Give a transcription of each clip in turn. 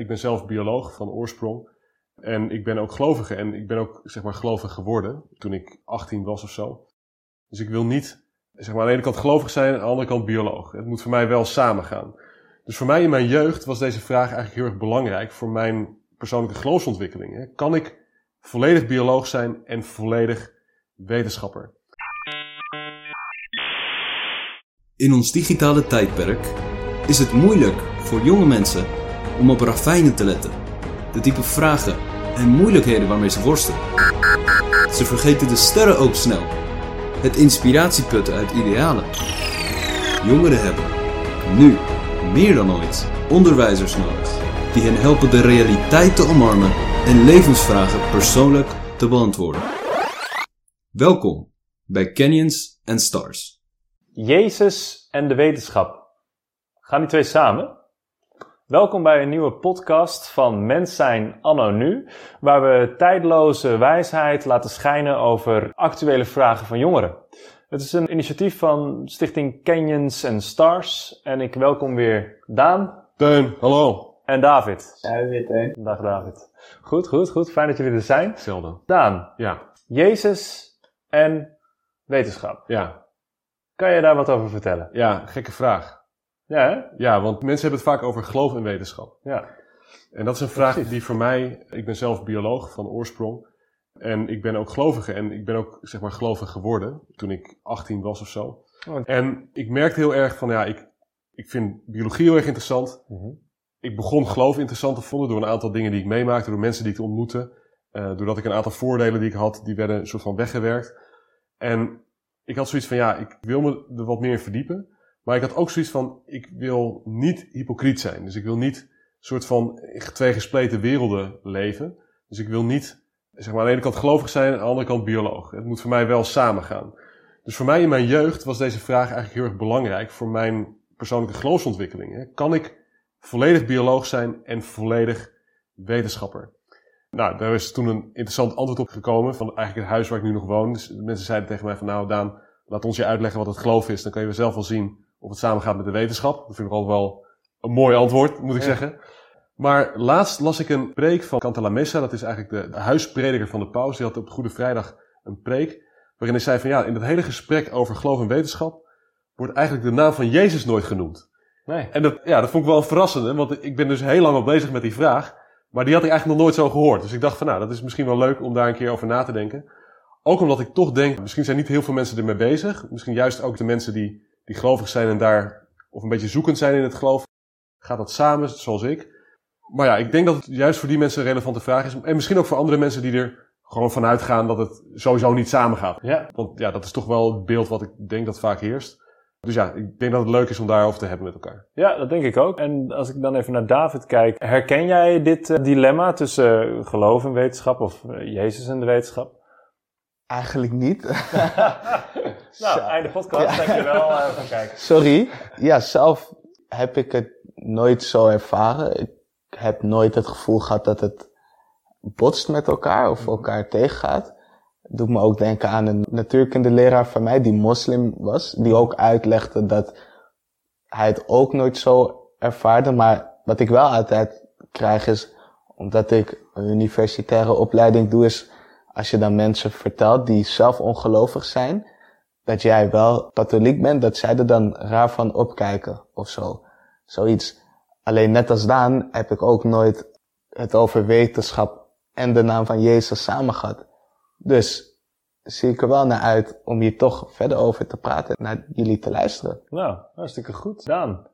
Ik ben zelf bioloog van oorsprong. En ik ben ook gelovige. En ik ben ook, zeg maar, gelovig geworden toen ik 18 was of zo. Dus ik wil niet, zeg maar, aan de ene kant gelovig zijn en aan de andere kant bioloog. Het moet voor mij wel samengaan. Dus voor mij in mijn jeugd was deze vraag eigenlijk heel erg belangrijk voor mijn persoonlijke geloofsontwikkeling. Kan ik volledig bioloog zijn en volledig wetenschapper? In ons digitale tijdperk is het moeilijk voor jonge mensen om op ravijnen te letten. De type vragen en moeilijkheden waarmee ze worstelen. Ze vergeten de sterren ook snel. Het inspiratieputten uit idealen. Jongeren hebben, nu meer dan ooit, onderwijzers nodig. Die hen helpen de realiteit te omarmen en levensvragen persoonlijk te beantwoorden. Welkom bij Canyons and Stars. Jezus en de wetenschap. Gaan die twee samen? Welkom bij een nieuwe podcast van Mens zijn anno nu, waar we tijdloze wijsheid laten schijnen over actuele vragen van jongeren. Het is een initiatief van Stichting Canyons and Stars en ik welkom weer Daan. Teun, hallo. En David. Ja, weer Teun. Dag David. Goed, goed, goed. Fijn dat jullie er zijn. Hetzelfde. Daan, Ja, Jezus en wetenschap. ja, Kan je daar wat over vertellen? ja, gekke vraag. Ja, hè? Ja, want mensen hebben het vaak over geloof en wetenschap. Ja. En dat is een vraag Precies. die voor mij, ik ben zelf bioloog van oorsprong. En ik ben ook gelovige en ik ben ook, zeg maar, gelovig geworden toen ik 18 was of zo. Oh. En ik merkte heel erg van, ja, ik, ik vind biologie heel erg interessant. Mhm. Ik begon geloof interessant te vinden door een aantal dingen die ik meemaakte, door mensen die ik ontmoette. Eh, doordat ik een aantal voordelen die ik had, die werden een soort van weggewerkt. En ik had zoiets van, ja, ik wil me er wat meer in verdiepen. Maar ik had ook zoiets van, ik wil niet hypocriet zijn. Dus ik wil niet een soort van twee gespleten werelden leven. Dus ik wil niet, zeg maar, aan de ene kant gelovig zijn en aan de andere kant bioloog. Het moet voor mij wel samengaan. Dus voor mij in mijn jeugd was deze vraag eigenlijk heel erg belangrijk voor mijn persoonlijke geloofsontwikkeling. Kan ik volledig bioloog zijn en volledig wetenschapper? Nou, daar is toen een interessant antwoord op gekomen van eigenlijk het huis waar ik nu nog woon. Dus mensen zeiden tegen mij van, nou Daan, laat ons je uitleggen wat het geloof is. Dan kan je zelf wel zien of het samengaat met de wetenschap. Dat vind ik altijd wel een mooi antwoord, moet ik Ja. zeggen. Maar laatst las ik een preek van Cantalamessa. Dat is eigenlijk de, huisprediker van de paus. Die had op Goede Vrijdag een preek. Waarin hij zei van ja, in dat hele gesprek over geloof en wetenschap wordt eigenlijk de naam van Jezus nooit genoemd. Nee. En dat, ja, dat vond ik wel een verrassende, want ik ben dus heel lang al bezig met die vraag. Maar die had ik eigenlijk nog nooit zo gehoord. Dus ik dacht van nou, dat is misschien wel leuk om daar een keer over na te denken. Ook omdat ik toch denk, misschien zijn niet heel veel mensen ermee bezig. Misschien juist ook de mensen die, die gelovig zijn en daar, of een beetje zoekend zijn in het geloof. Gaat dat samen, zoals ik. Maar ja, ik denk dat het juist voor die mensen een relevante vraag is. En misschien ook voor andere mensen die er gewoon vanuit gaan dat het sowieso niet samengaat. Ja. Want ja, dat is toch wel het beeld wat ik denk dat vaak heerst. Dus ja, ik denk dat het leuk is om daarover te hebben met elkaar. Ja, dat denk ik ook. En als ik dan even naar David kijk, herken jij dit eh, dilemma tussen eh, geloof en wetenschap of eh, Jezus en de wetenschap? Eigenlijk niet. Nou, einde podcast. Ja. Dankjewel uh, voor kijken. Sorry. Ja, zelf heb ik het nooit zo ervaren. Ik heb nooit het gevoel gehad dat het botst met elkaar of elkaar tegengaat. Doet me ook denken aan een natuurkunde leraar van mij die moslim was. Die ook uitlegde dat hij het ook nooit zo ervaarde. Maar wat ik wel altijd krijg is, omdat ik een universitaire opleiding doe, is als je dan mensen vertelt die zelf ongelovig zijn, dat jij wel katholiek bent, dat zij er dan raar van opkijken of zo. Zoiets. Alleen net als Daan heb ik ook nooit het over wetenschap en de naam van Jezus samen gehad. Dus zie ik er wel naar uit om hier toch verder over te praten en naar jullie te luisteren. Nou, hartstikke goed. Daan.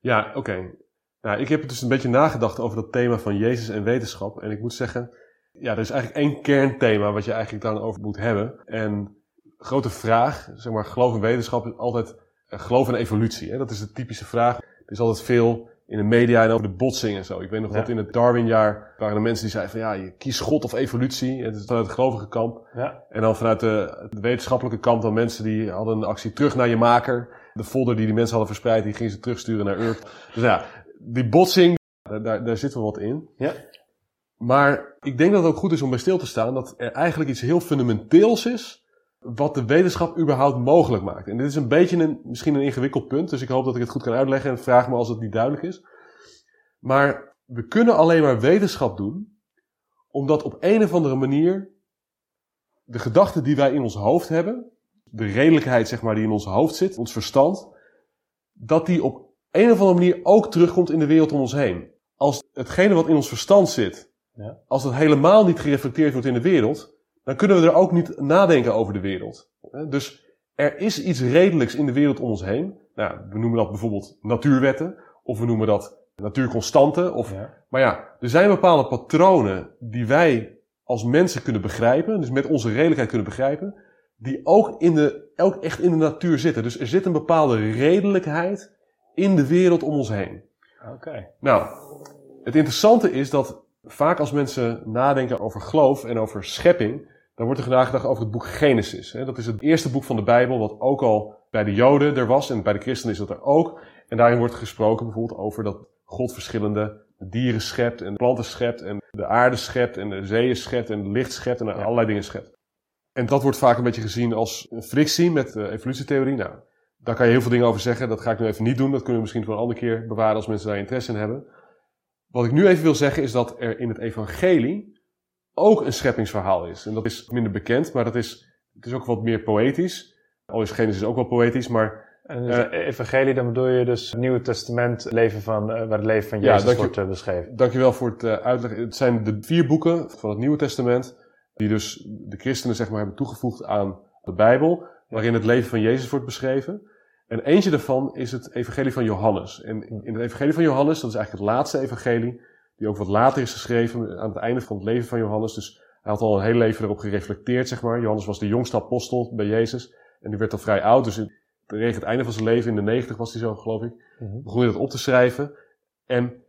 Ja, oké. Nou, ik heb dus een beetje nagedacht over dat thema van Jezus en wetenschap. En ik moet zeggen, ja, er is eigenlijk één kernthema wat je eigenlijk daarover moet hebben. En grote vraag, zeg maar, geloof en wetenschap is altijd eh, geloof en evolutie. Hè? Dat is de typische vraag. Er is altijd veel in de media en over de botsing en zo. Ik weet nog Ja. dat in het Darwinjaar waren er mensen die zeiden van ja, je kiest God of evolutie. Het is vanuit het gelovige kamp. Ja. En dan vanuit de, wetenschappelijke kant dan mensen die hadden een actie terug naar je maker. De folder die die mensen hadden verspreid, die gingen ze terugsturen naar Earth. Dus ja, die botsing, daar, daar, daar zit wel wat in. Ja. Maar ik denk dat het ook goed is om bij stil te staan dat er eigenlijk iets heel fundamenteels is wat de wetenschap überhaupt mogelijk maakt. En dit is een beetje een, misschien een ingewikkeld punt, dus ik hoop dat ik het goed kan uitleggen en vraag me als het niet duidelijk is. Maar we kunnen alleen maar wetenschap doen, omdat op een of andere manier de gedachten die wij in ons hoofd hebben, de redelijkheid zeg maar die in ons hoofd zit, ons verstand, dat die op een of andere manier ook terugkomt in de wereld om ons heen. Als hetgene wat in ons verstand zit, Ja. als dat helemaal niet gereflecteerd wordt in de wereld, dan kunnen we er ook niet nadenken over de wereld. Dus er is iets redelijks in de wereld om ons heen. Nou, we noemen dat bijvoorbeeld natuurwetten, of we noemen dat natuurconstanten. Of, Ja. Maar ja, er zijn bepaalde patronen die wij als mensen kunnen begrijpen, dus met onze redelijkheid kunnen begrijpen, die ook, in de, ook echt in de natuur zitten. Dus er zit een bepaalde redelijkheid in de wereld om ons heen. Oké. Nou, het interessante is dat vaak als mensen nadenken over geloof en over schepping, dan wordt er nagedacht over het boek Genesis. Dat is het eerste boek van de Bijbel, wat ook al bij de Joden er was en bij de christenen is dat er ook. En daarin wordt gesproken bijvoorbeeld over dat God verschillende dieren schept en planten schept en de aarde schept en de zeeën schept en het licht schept en allerlei dingen schept. En dat wordt vaak een beetje gezien als een frictie met de evolutietheorie. Nou, daar kan je heel veel dingen over zeggen. Dat ga ik nu even niet doen. Dat kunnen we misschien voor een andere keer bewaren als mensen daar interesse in hebben. Wat ik nu even wil zeggen is dat er in het evangelie ook een scheppingsverhaal is. En dat is minder bekend, maar dat is, het is ook wat meer poëtisch. Al is Genesis ook wel poëtisch, maar En dus evangelie, dan bedoel je dus het Nieuwe Testament, leven van, eh, waar het leven van Ja, Jezus dank je- wordt eh, beschreven. Dankjewel voor het eh, uitleggen. Het zijn de vier boeken van het Nieuwe Testament, die dus de christenen zeg maar hebben toegevoegd aan de Bijbel, waarin het leven van Jezus wordt beschreven. En eentje daarvan is het evangelie van Johannes. En in het evangelie van Johannes, dat is eigenlijk het laatste evangelie, die ook wat later is geschreven, aan het einde van het leven van Johannes. Dus hij had al een heel leven erop gereflecteerd, zeg maar. Johannes was de jongste apostel bij Jezus. En die werd al vrij oud, dus tegen het einde van zijn leven, in de 90 was hij zo, geloof ik, Mhm. begon hij dat op te schrijven. En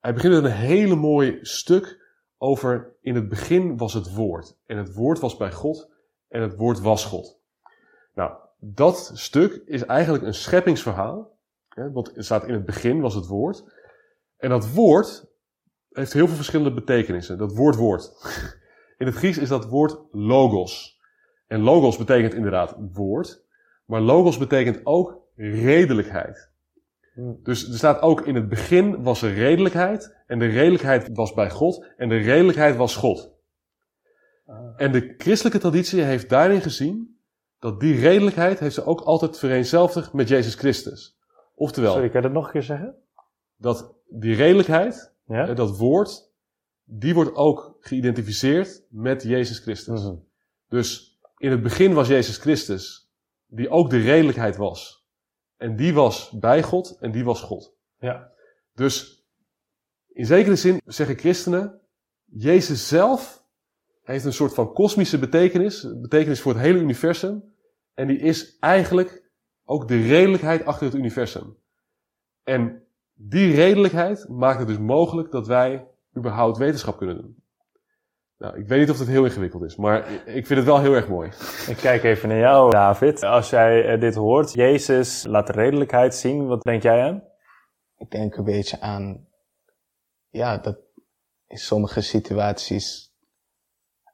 hij begint met een hele mooi stuk over in het begin was het woord. En het woord was bij God en het woord was God. Nou, dat stuk is eigenlijk een scheppingsverhaal. Hè, want er staat in het begin was het woord. En dat woord heeft heel veel verschillende betekenissen. Dat woord woord. In het Grieks is dat woord logos. En logos betekent inderdaad woord. Maar logos betekent ook redelijkheid. Dus er staat ook in het begin was er redelijkheid. En de redelijkheid was bij God. En de redelijkheid was God. En de christelijke traditie heeft daarin gezien dat die redelijkheid heeft ze ook altijd vereenzelvigd met Jezus Christus. Oftewel, Sorry, kan je dat nog een keer zeggen? dat die redelijkheid, Ja? eh, dat woord, die wordt ook geïdentificeerd met Jezus Christus. Mhm. Dus in het begin was Jezus Christus, die ook de redelijkheid was. En die was bij God en die was God. Ja. Dus in zekere zin zeggen christenen, Jezus zelf heeft een soort van kosmische betekenis, betekenis voor het hele universum. En die is eigenlijk ook de redelijkheid achter het universum. En die redelijkheid maakt het dus mogelijk dat wij überhaupt wetenschap kunnen doen. Nou, ik weet niet of het heel ingewikkeld is, maar ik vind het wel heel erg mooi. Ik kijk even naar jou, David. Als jij eh, dit hoort, Jezus laat redelijkheid zien, wat denk jij aan? Ik denk een beetje aan, ja, dat in sommige situaties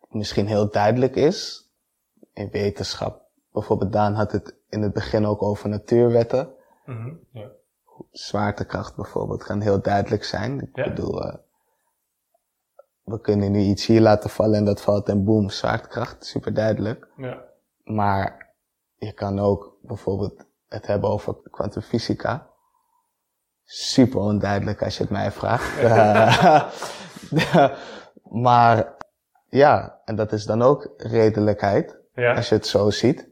misschien heel duidelijk is. In wetenschap, bijvoorbeeld Daan had het in het begin ook over natuurwetten. ja. Zwaartekracht bijvoorbeeld kan heel duidelijk zijn. Ik Ja. bedoel, eh, we kunnen nu iets hier laten vallen en dat valt en boem, zwaartekracht, super duidelijk. Ja. Maar je kan ook bijvoorbeeld het hebben over kwantumfysica. Super onduidelijk als je het mij vraagt. Maar ja, en dat is dan ook redelijkheid, als je het zo ziet.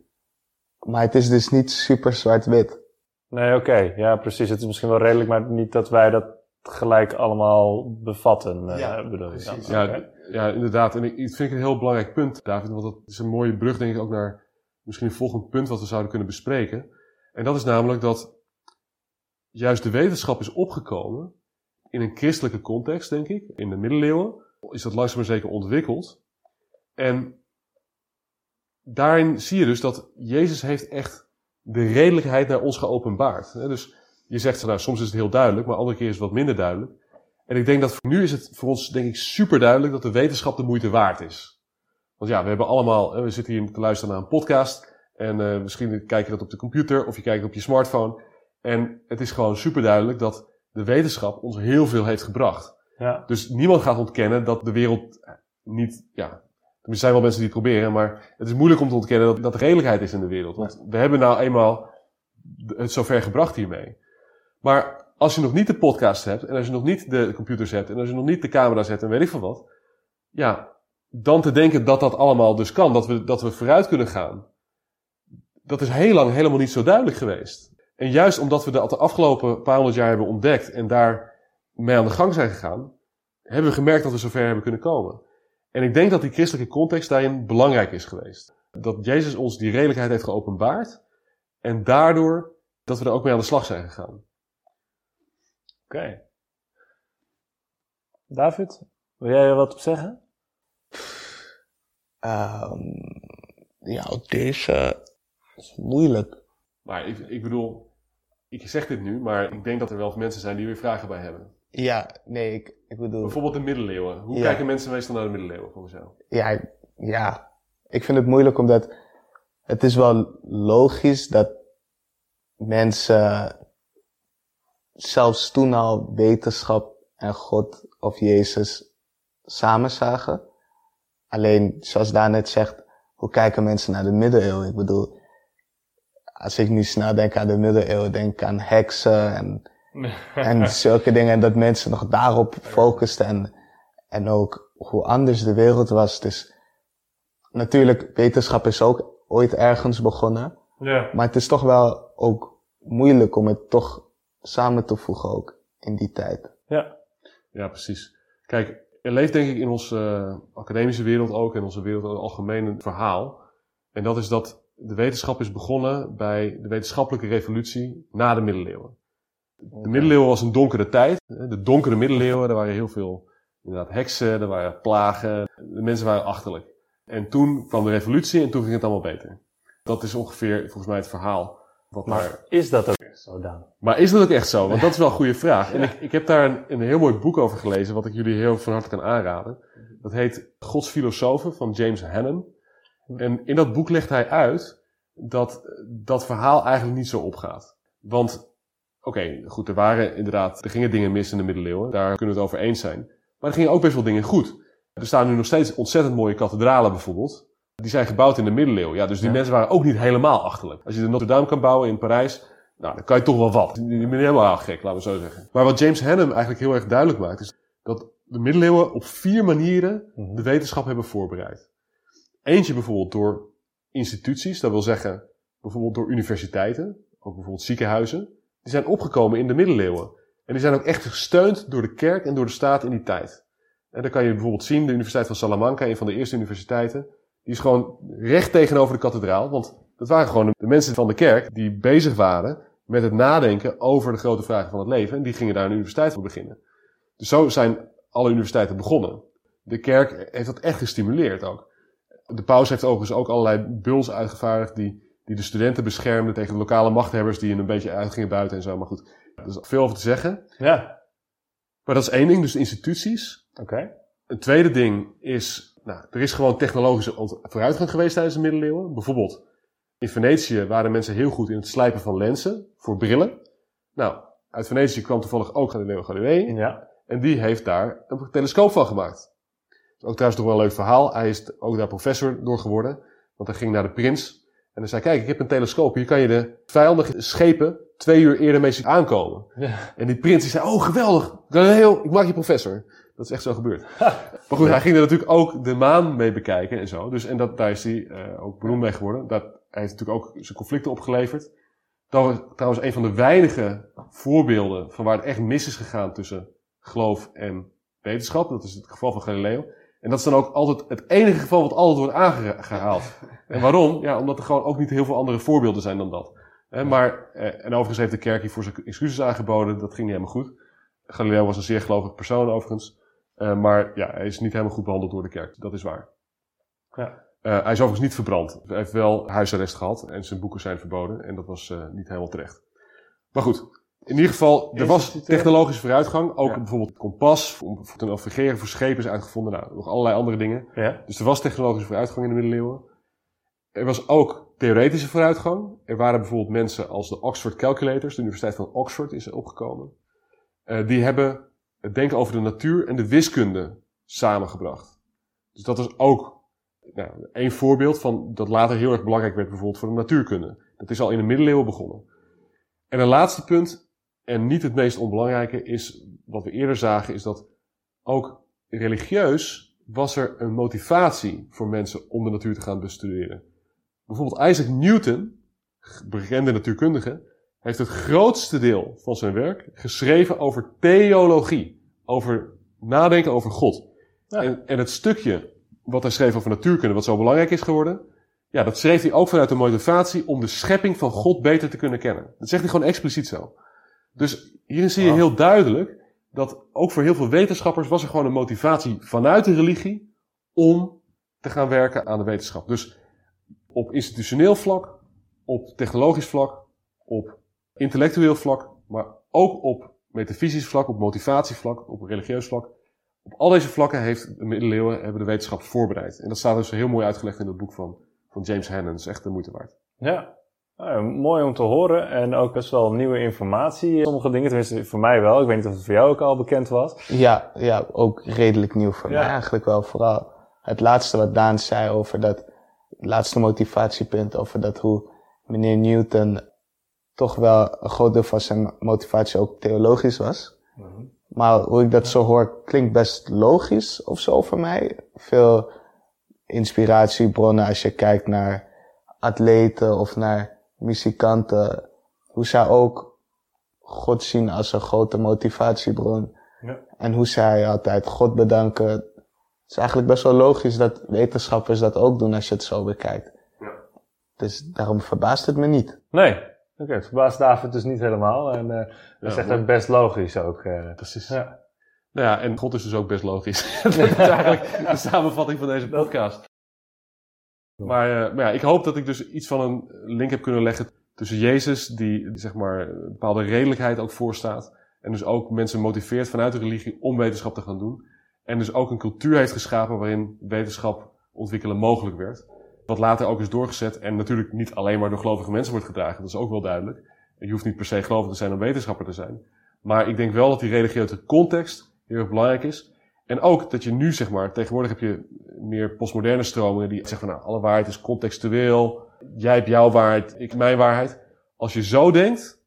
Maar het is dus niet super zwart-wit. Nee, oké. Ja, precies. Het is misschien wel redelijk, maar niet dat wij dat gelijk allemaal bevatten, eh, Ja, bedoel je precies. dan. Ja, ja, inderdaad. En ik, ik vind het een heel belangrijk punt, David. Want dat is een mooie brug, denk ik, ook naar misschien een volgend punt wat we zouden kunnen bespreken. En dat is namelijk dat juist de wetenschap is opgekomen in een christelijke context, denk ik. In de middeleeuwen is dat langzaam maar zeker ontwikkeld. En daarin zie je dus dat Jezus heeft echt de redelijkheid naar ons geopenbaard. Dus je zegt, nou, soms is het heel duidelijk, maar andere keer is het wat minder duidelijk. En ik denk dat voor nu is het voor ons, denk ik, super duidelijk dat de wetenschap de moeite waard is. Want ja, we hebben allemaal, we zitten hier te luisteren naar een podcast. En eh, misschien kijk je dat op de computer of je kijkt op je smartphone. En het is gewoon super duidelijk dat de wetenschap ons heel veel heeft gebracht. Ja. Dus niemand gaat ontkennen dat de wereld niet, ja, er zijn wel mensen die het proberen, maar het is moeilijk om te ontkennen dat, dat er redelijkheid is in de wereld. Want we hebben nou eenmaal het zover gebracht hiermee. Maar als je nog niet de podcast hebt, en als je nog niet de computers hebt, en als je nog niet de camera's hebt en weet ik veel wat, ja, dan te denken dat dat allemaal dus kan, dat we, dat we vooruit kunnen gaan, dat is heel lang helemaal niet zo duidelijk geweest. En juist omdat we dat de afgelopen paar honderd jaar hebben ontdekt en daar mee aan de gang zijn gegaan, hebben we gemerkt dat we zover hebben kunnen komen. En ik denk dat die christelijke context daarin belangrijk is geweest. Dat Jezus ons die redelijkheid heeft geopenbaard en daardoor dat we er ook mee aan de slag zijn gegaan. Oké. David, wil jij er wat op zeggen? Ehm, ja, deze is moeilijk. Maar ik, ik bedoel, ik zeg dit nu, maar ik denk dat er wel mensen zijn die weer vragen bij hebben. Ja, nee, ik, ik bedoel... Bijvoorbeeld de middeleeuwen. Hoe Ja. kijken mensen meestal naar de middeleeuwen volgens jou? Ja, ja, ik vind het moeilijk omdat het is wel logisch dat mensen zelfs toen al wetenschap en God of Jezus samen zagen. Alleen, zoals Daan net zegt, hoe kijken mensen naar de middeleeuwen? Ik bedoel, als ik nu snel denk aan de middeleeuwen, denk aan heksen en, en zulke dingen. En dat mensen nog daarop focusten en, en ook hoe anders de wereld was. Dus natuurlijk, wetenschap is ook ooit ergens begonnen. Ja. Maar het is toch wel ook moeilijk om het toch samen te voegen ook in die tijd. Ja. Ja, precies. Kijk, er leeft denk ik in onze eh, academische wereld ook, in onze wereld in het algemeen, een verhaal. En dat is dat de wetenschap is begonnen bij de wetenschappelijke revolutie na de middeleeuwen. De middeleeuwen was een donkere tijd. De donkere middeleeuwen, daar waren heel veel inderdaad heksen, er waren plagen. De mensen waren achterlijk. En toen kwam de revolutie en toen ging het allemaal beter. Dat is ongeveer volgens mij het verhaal. Wat daar Maar is dat ook echt zo, Daan? maar is dat ook echt zo? Want dat is wel een goede vraag. En ik, ik heb daar een, een heel mooi boek over gelezen, wat ik jullie heel van harte kan aanraden. Dat heet Gods Filosofen van James Hannon. En in dat boek legt hij uit dat dat verhaal eigenlijk niet zo opgaat. Want, oké, goed, er waren inderdaad, er gingen dingen mis in de middeleeuwen. Daar kunnen we het over eens zijn. Maar er gingen ook best wel dingen goed. Er staan nu nog steeds ontzettend mooie kathedralen bijvoorbeeld. Die zijn gebouwd in de middeleeuwen. Ja, dus die Ja. mensen waren ook niet helemaal achterlijk. Als je de Notre Dame kan bouwen in Parijs, nou, dan kan je toch wel wat. Bent niet helemaal gek, laten we zo zeggen. Maar wat James Hannum eigenlijk heel erg duidelijk maakt, is dat de middeleeuwen op vier manieren de wetenschap hebben voorbereid. Eentje bijvoorbeeld door instituties, dat wil zeggen bijvoorbeeld door universiteiten, ook bijvoorbeeld ziekenhuizen. Die zijn opgekomen in de middeleeuwen. En die zijn ook echt gesteund door de kerk en door de staat in die tijd. En dan kan je bijvoorbeeld zien, de Universiteit van Salamanca, een van de eerste universiteiten, die is gewoon recht tegenover de kathedraal. Want dat waren gewoon de mensen van de kerk die bezig waren met het nadenken over de grote vragen van het leven. En die gingen daar een universiteit voor beginnen. Dus zo zijn alle universiteiten begonnen. De kerk heeft dat echt gestimuleerd ook. De paus heeft overigens ook allerlei buls uitgevaardigd die, die de studenten beschermden tegen de lokale machthebbers die een beetje uitgingen buiten en zo. Maar goed, er is veel over te zeggen. Ja. Maar dat is één ding, dus de instituties. Oké. Een tweede ding is, nou, er is gewoon technologische vooruitgang geweest tijdens de middeleeuwen. Bijvoorbeeld, in Venetië waren mensen heel goed in het slijpen van lenzen voor brillen. Nou, uit Venetië kwam toevallig ook Galileo Galilei. Ja. En die heeft daar een telescoop van gemaakt. Dat is ook trouwens nog wel een leuk verhaal. Hij is ook daar professor door geworden. Want hij ging naar de prins. En hij zei, kijk, ik heb een telescoop. Hier kan je de vijandige schepen twee uur eerder mee zien aankomen. Ja. En die prins die zei, oh geweldig, Galileo, ik maak je professor. Dat is echt zo gebeurd. maar goed, hij ging er natuurlijk ook de maan mee bekijken en zo. Dus, en dat, daar is hij eh, ook beroemd mee geworden. Dat hij heeft natuurlijk ook zijn conflicten opgeleverd. Dat was trouwens een van de weinige voorbeelden van waar het echt mis is gegaan tussen geloof en wetenschap. Dat is het geval van Galileo. En dat is dan ook altijd het enige geval wat altijd wordt aangehaald. En waarom? Ja, omdat er gewoon ook niet heel veel andere voorbeelden zijn dan dat. Maar, eh, en overigens heeft de kerk hiervoor zijn excuses aangeboden. Dat ging niet helemaal goed. Galileo was een zeer gelovig persoon overigens. Eh, maar ja, hij is niet helemaal goed behandeld door de kerk. Dat is waar. Ja. Eh, hij is overigens niet verbrand. Hij heeft wel huisarrest gehad en zijn boeken zijn verboden. En dat was eh, niet helemaal terecht. Maar goed, in ieder geval, er was technologische vooruitgang. Ook Ja. bijvoorbeeld het kompas, om te navigeren voor schepen is uitgevonden. Nou, nog allerlei andere dingen. Ja. Dus er was technologische vooruitgang in de middeleeuwen. Er was ook theoretische vooruitgang. Er waren bijvoorbeeld mensen als de Oxford Calculators, de Universiteit van Oxford is er opgekomen. Eh, die hebben het denken over de natuur en de wiskunde samengebracht. Dus dat is ook nou, een voorbeeld van dat later heel erg belangrijk werd bijvoorbeeld voor de natuurkunde. Dat is al in de middeleeuwen begonnen. En een laatste punt, en niet het meest onbelangrijke, is wat we eerder zagen, is dat ook religieus was er een motivatie voor mensen om de natuur te gaan bestuderen. Bijvoorbeeld Isaac Newton, bekende natuurkundige, heeft het grootste deel van zijn werk geschreven over theologie. Over nadenken over God. Ja. En, en het stukje wat hij schreef over natuurkunde, wat zo belangrijk is geworden, ja, dat schreef hij ook vanuit de motivatie om de schepping van God beter te kunnen kennen. Dat zegt hij gewoon expliciet zo. Dus hierin zie je heel duidelijk dat ook voor heel veel wetenschappers was er gewoon een motivatie vanuit de religie om te gaan werken aan de wetenschap. Dus op institutioneel vlak, op technologisch vlak, op intellectueel vlak, maar ook op metafysisch vlak, op motivatievlak, op religieus vlak. Op al deze vlakken heeft de middeleeuwen hebben de wetenschap voorbereid. En dat staat dus heel mooi uitgelegd in het boek van, van James Hannon. Dat is echt de moeite waard. Ja. Nou, mooi om te horen en ook best wel nieuwe informatie. Sommige dingen, tenminste voor mij wel. Ik weet niet of het voor jou ook al bekend was. Ja, ja, ook redelijk nieuw voor Ja. mij eigenlijk wel. Vooral het laatste wat Daan zei over dat laatste motivatiepunt, over dat hoe meneer Newton toch wel een groot deel van zijn motivatie ook theologisch was. Maar hoe ik dat zo hoor, klinkt best logisch of zo voor mij. Veel inspiratiebronnen als je kijkt naar atleten of naar muzikanten. Hoe zij ook God zien als een grote motivatiebron. Ja. En hoe zij altijd God bedanken. Het is eigenlijk best wel logisch dat wetenschappers dat ook doen als je het zo bekijkt. Dus daarom verbaast het me niet. Nee. Oké, het verbaast David dus niet helemaal. En eh, dat is echt best logisch ook. eh. Precies. Ja. Nou ja, en God is dus ook best logisch. dat is eigenlijk de samenvatting van deze podcast. Maar, eh, maar ja, ik hoop dat ik dus iets van een link heb kunnen leggen tussen Jezus, die zeg maar een bepaalde redelijkheid ook voorstaat. En dus ook mensen motiveert vanuit de religie om wetenschap te gaan doen. En dus ook een cultuur heeft geschapen waarin wetenschap ontwikkelen mogelijk werd. Wat later ook is doorgezet en natuurlijk niet alleen maar door gelovige mensen wordt gedragen. Dat is ook wel duidelijk. Je hoeft niet per se gelovig te zijn om wetenschapper te zijn. Maar ik denk wel dat die religieuze context heel erg belangrijk is. En ook dat je nu, zeg maar, tegenwoordig heb je meer postmoderne stromingen die zeggen van nou, alle waarheid is contextueel. Jij hebt jouw waarheid, ik mijn waarheid. Als je zo denkt,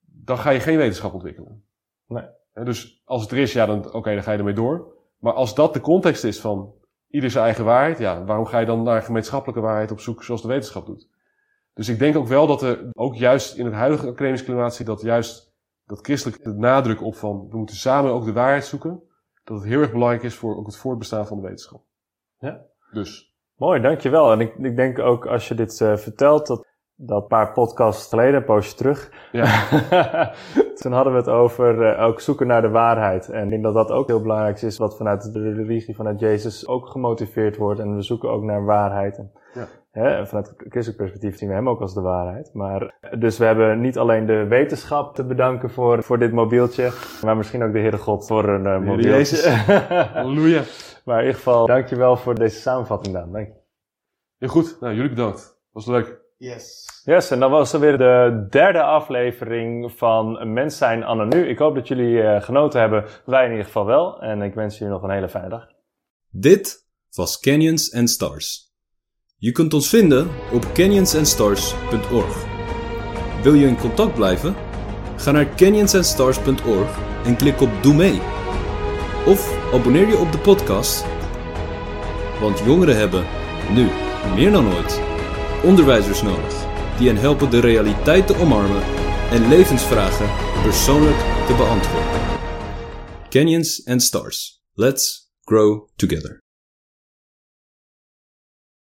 dan ga je geen wetenschap ontwikkelen. Nee. Dus als het er is, ja, dan, oké, dan ga je ermee door. Maar als dat de context is van ieder zijn eigen waarheid, ja, waarom ga je dan naar gemeenschappelijke waarheid op zoek zoals de wetenschap doet? Dus ik denk ook wel dat er, ook juist in het huidige academisch klimaat, dat juist dat christelijk de nadruk op van we moeten samen ook de waarheid zoeken, dat het heel erg belangrijk is voor ook het voortbestaan van de wetenschap. Ja. Dus, Mooi, dankjewel. En ik, ik denk ook als je dit eh, vertelt, dat, dat paar podcasts geleden, een poosje terug, ja, toen hadden we het over eh, ook zoeken naar de waarheid. En ik denk dat dat ook heel belangrijk is, wat vanuit de religie, vanuit Jezus ook gemotiveerd wordt. En we zoeken ook naar waarheid. En, Ja. hè, vanuit het christelijk perspectief zien we hem ook als de waarheid. Maar, dus we hebben niet alleen de wetenschap te bedanken voor, voor dit mobieltje, maar misschien ook de Heere God voor een uh, mobieltje. Jezus. halleluja. maar in ieder geval, dankjewel voor deze samenvatting, Daan. Dank je. Heel goed, nou jullie bedankt. Was leuk. Yes. Yes, en dan was er weer de derde aflevering van Mens zijn anno nu. Ik hoop dat jullie eh, genoten hebben. Wij in ieder geval wel. En ik wens jullie nog een hele fijne dag. Dit was Canyons and Stars. Je kunt ons vinden op canyonsandstars.org. Wil je in contact blijven? Ga naar canyonsandstars.org en klik op Doe mee. Of abonneer je op de podcast. Want jongeren hebben, nu meer dan ooit, onderwijzers nodig die hen helpen de realiteit te omarmen en levensvragen persoonlijk te beantwoorden. Canyons and Stars. Let's grow together.